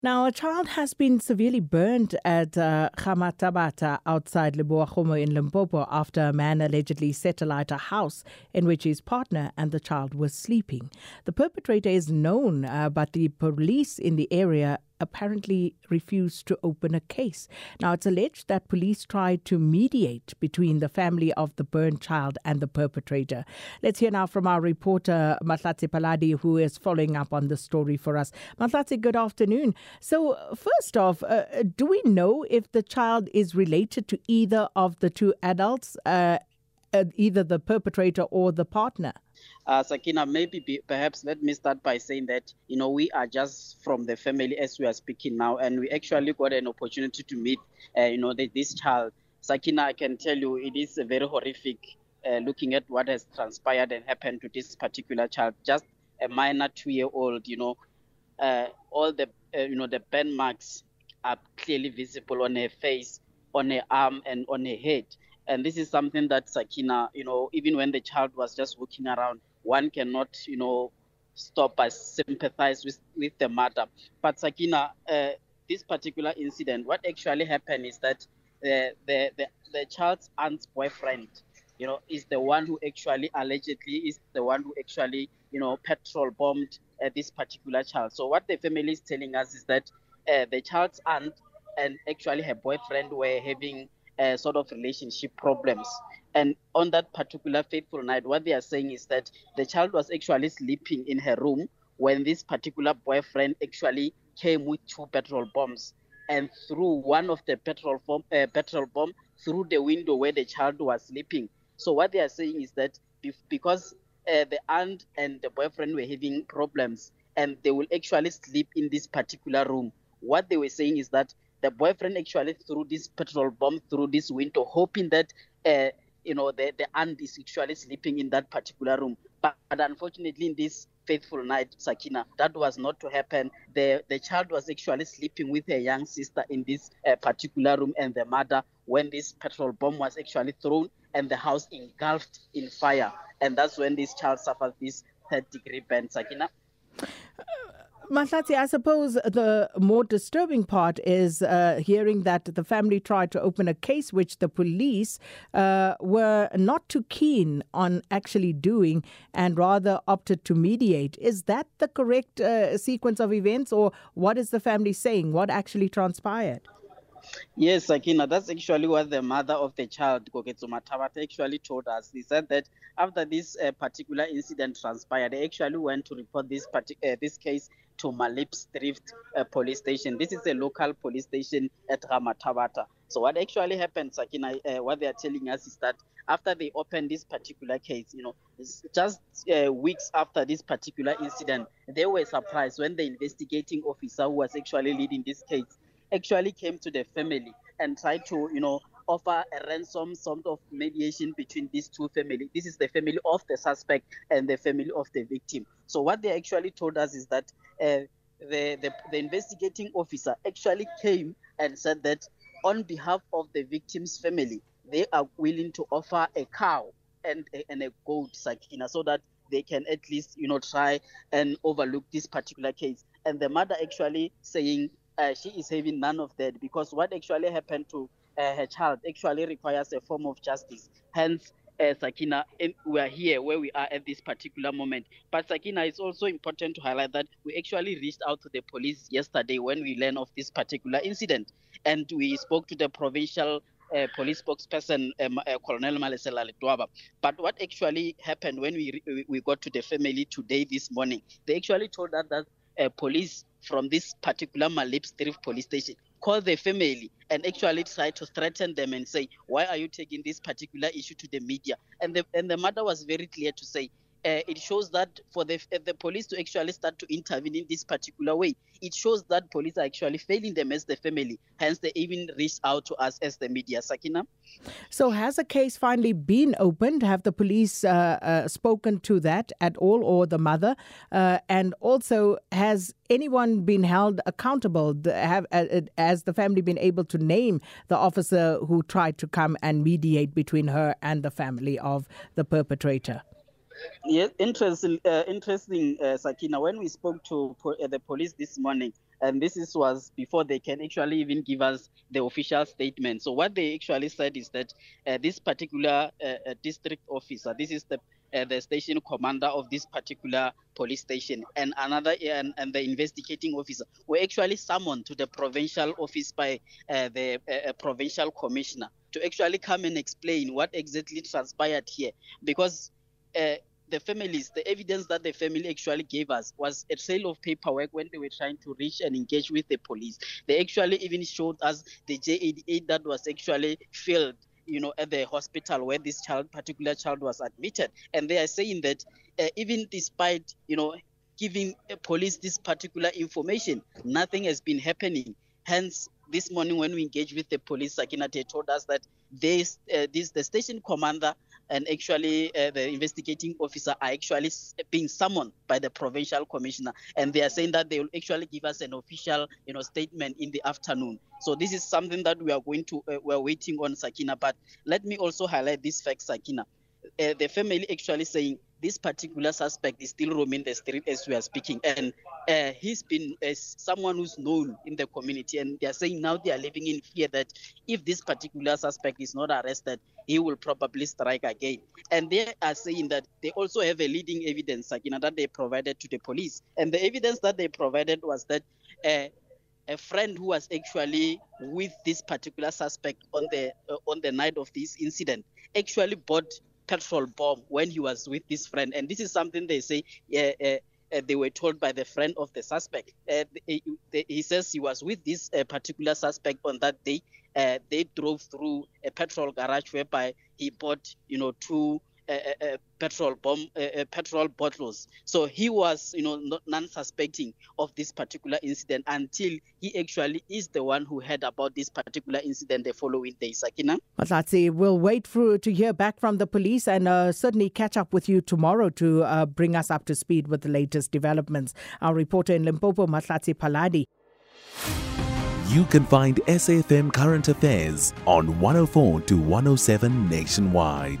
Now, a child has been severely burned at uh, Khamatabata outside Leboagomo in Limpopo after a man allegedly set alight a house in which his partner and the child were sleeping. The perpetrator is known, uh, but the police in the area apparently refused to open a case. Now, it's alleged that police tried to mediate between the family of the burned child and the perpetrator. Let's hear now from our reporter, Matlatsi Paladi, who is following up on the story for us. Matlatsi, good afternoon. So, first off, uh, do we know if the child is related to either of the two adults, uh, either the perpetrator or the partner? Uh, Sakina, maybe be, perhaps let me start by saying that you know we are just from the family as we are speaking now, and we actually got an opportunity to meet uh, you know the, this child. Sakina, I can tell you it is very horrific uh, looking at what has transpired and happened to this particular child, just a minor two-year-old. You know, uh, all the uh, you know the burn marks are clearly visible on her face, on her arm, and on her head. And this is something that Sakina, you know, even when the child was just walking around, one cannot, you know, stop but sympathize with, with the mother. But Sakina, uh, this particular incident, what actually happened is that the, the, the, the child's aunt's boyfriend, you know, is the one who actually allegedly is the one who actually, you know, petrol bombed uh, this particular child. So what the family is telling us is that uh, the child's aunt and actually her boyfriend were having uh, sort of relationship problems. And on that particular fateful night, what they are saying is that the child was actually sleeping in her room when this particular boyfriend actually came with two petrol bombs and threw one of the petrol bomb, uh, petrol bomb through the window where the child was sleeping. So what they are saying is that because uh, the aunt and the boyfriend were having problems and they will actually sleep in this particular room, what they were saying is that the boyfriend actually threw this petrol bomb through this window, hoping that uh, you know the, the aunt is actually sleeping in that particular room. But, but unfortunately, in this faithful night, Sakina, that was not to happen. The the child was actually sleeping with her young sister in this uh, particular room, and the mother when this petrol bomb was actually thrown and the house engulfed in fire, and that's when this child suffered this third degree burn, Sakina. Matlatsi, I suppose the more disturbing part is uh, hearing that the family tried to open a case which the police uh, were not too keen on actually doing and rather opted to mediate. Is that the correct uh, sequence of events, or what is the family saying? What actually transpired? Yes, Sakina, that's actually what the mother of the child, Koketsu Matabata, actually told us. He said that after this uh, particular incident transpired, they actually went to report this uh, this case to Malips Drift uh, police station. This is a local police station at Ramatabata. So what actually happened, Sakina, uh, what they are telling us is that after they opened this particular case, you know, just uh, weeks after this particular incident, they were surprised when the investigating officer who was actually leading this case actually came to the family and tried to, you know, offer a ransom sort of mediation between these two families. This is the family of the suspect and the family of the victim. So what they actually told us is that uh, the, the, the investigating officer actually came and said that on behalf of the victim's family, they are willing to offer a cow and a, and a goat, Sakina, so that they can at least, you know, try and overlook this particular case. And the mother actually saying uh, she is having none of that because what actually happened to uh, her child actually requires a form of justice. Hence, uh, Sakina, we are here where we are at this particular moment. But Sakina, it's also important to highlight that we actually reached out to the police yesterday when we learned of this particular incident, and we spoke to the provincial uh, police spokesperson um, uh, Colonel Malesela Letwaba. But what actually happened when we we got to the family today this morning? They actually told us that uh, police from this particular Malips Drift police station call the family and actually try to threaten them and say, why are you taking this particular issue to the media? And the, and the mother was very clear to say, uh, it shows that for the uh, the police to actually start to intervene in this particular way, it shows that police are actually failing them as the family. Hence, they even reach out to us as the media. Sakina. So, has a case finally been opened? Have the police uh, uh, spoken to that at all, or the mother? Uh, and also, has anyone been held accountable? Have uh, has the family been able to name the officer who tried to come and mediate between her and the family of the perpetrator? Yes, interesting, uh, interesting, uh, Sakina. When we spoke to po- uh, the police this morning, and this is, was before they can actually even give us the official statement. So what they actually said is that uh, this particular uh, uh, district officer, this is the the station commander of this particular police station, and another and, and the investigating officer were actually summoned to the provincial office by the provincial commissioner to actually come and explain what exactly transpired here, because uh, the families, the evidence that the family actually gave us was a trail of paperwork when they were trying to reach and engage with the police. They actually even showed us the J88 that was actually filled you know at the hospital where this child particular child was admitted and they are saying that uh, even despite you know giving police this particular information nothing has been happening hence this morning when we engaged with the police Sakina they told us that this uh, this the station commander and actually uh, the investigating officer are actually being summoned by the provincial commissioner and they are saying that they will actually give us an official you know statement in the afternoon. So this is something that we are going to uh, we're waiting on sakina. But let me also highlight this fact sakina. Uh, the family actually saying this particular suspect is still roaming the street as we are speaking. And uh, he's been uh, someone who's known in the community and they are saying now they are living in fear that if this particular suspect is not arrested he will probably strike again. And they are saying that they also have a leading evidence Sakina, that they provided to the police. And the evidence that they provided was that uh, a friend who was actually with this particular suspect on the uh, on the night of this incident actually bought petrol bomb when he was with this friend. And this is something they say uh, uh, they were told by the friend of the suspect. Uh, he, he, says he was with this uh, particular suspect on that day. Uh, they drove through a petrol garage whereby he bought, you know, two petrol bomb, petrol bottles. So he was, you know, non-suspecting of this particular incident until he actually is the one who heard about this particular incident the following day. Sakina. Matlatsi, we'll wait for to hear back from the police and uh, certainly catch up with you tomorrow to uh, bring us up to speed with the latest developments. Our reporter in Limpopo, Matlatsi Paladi. You can find SAFM Current Affairs on 104 to 107 nationwide.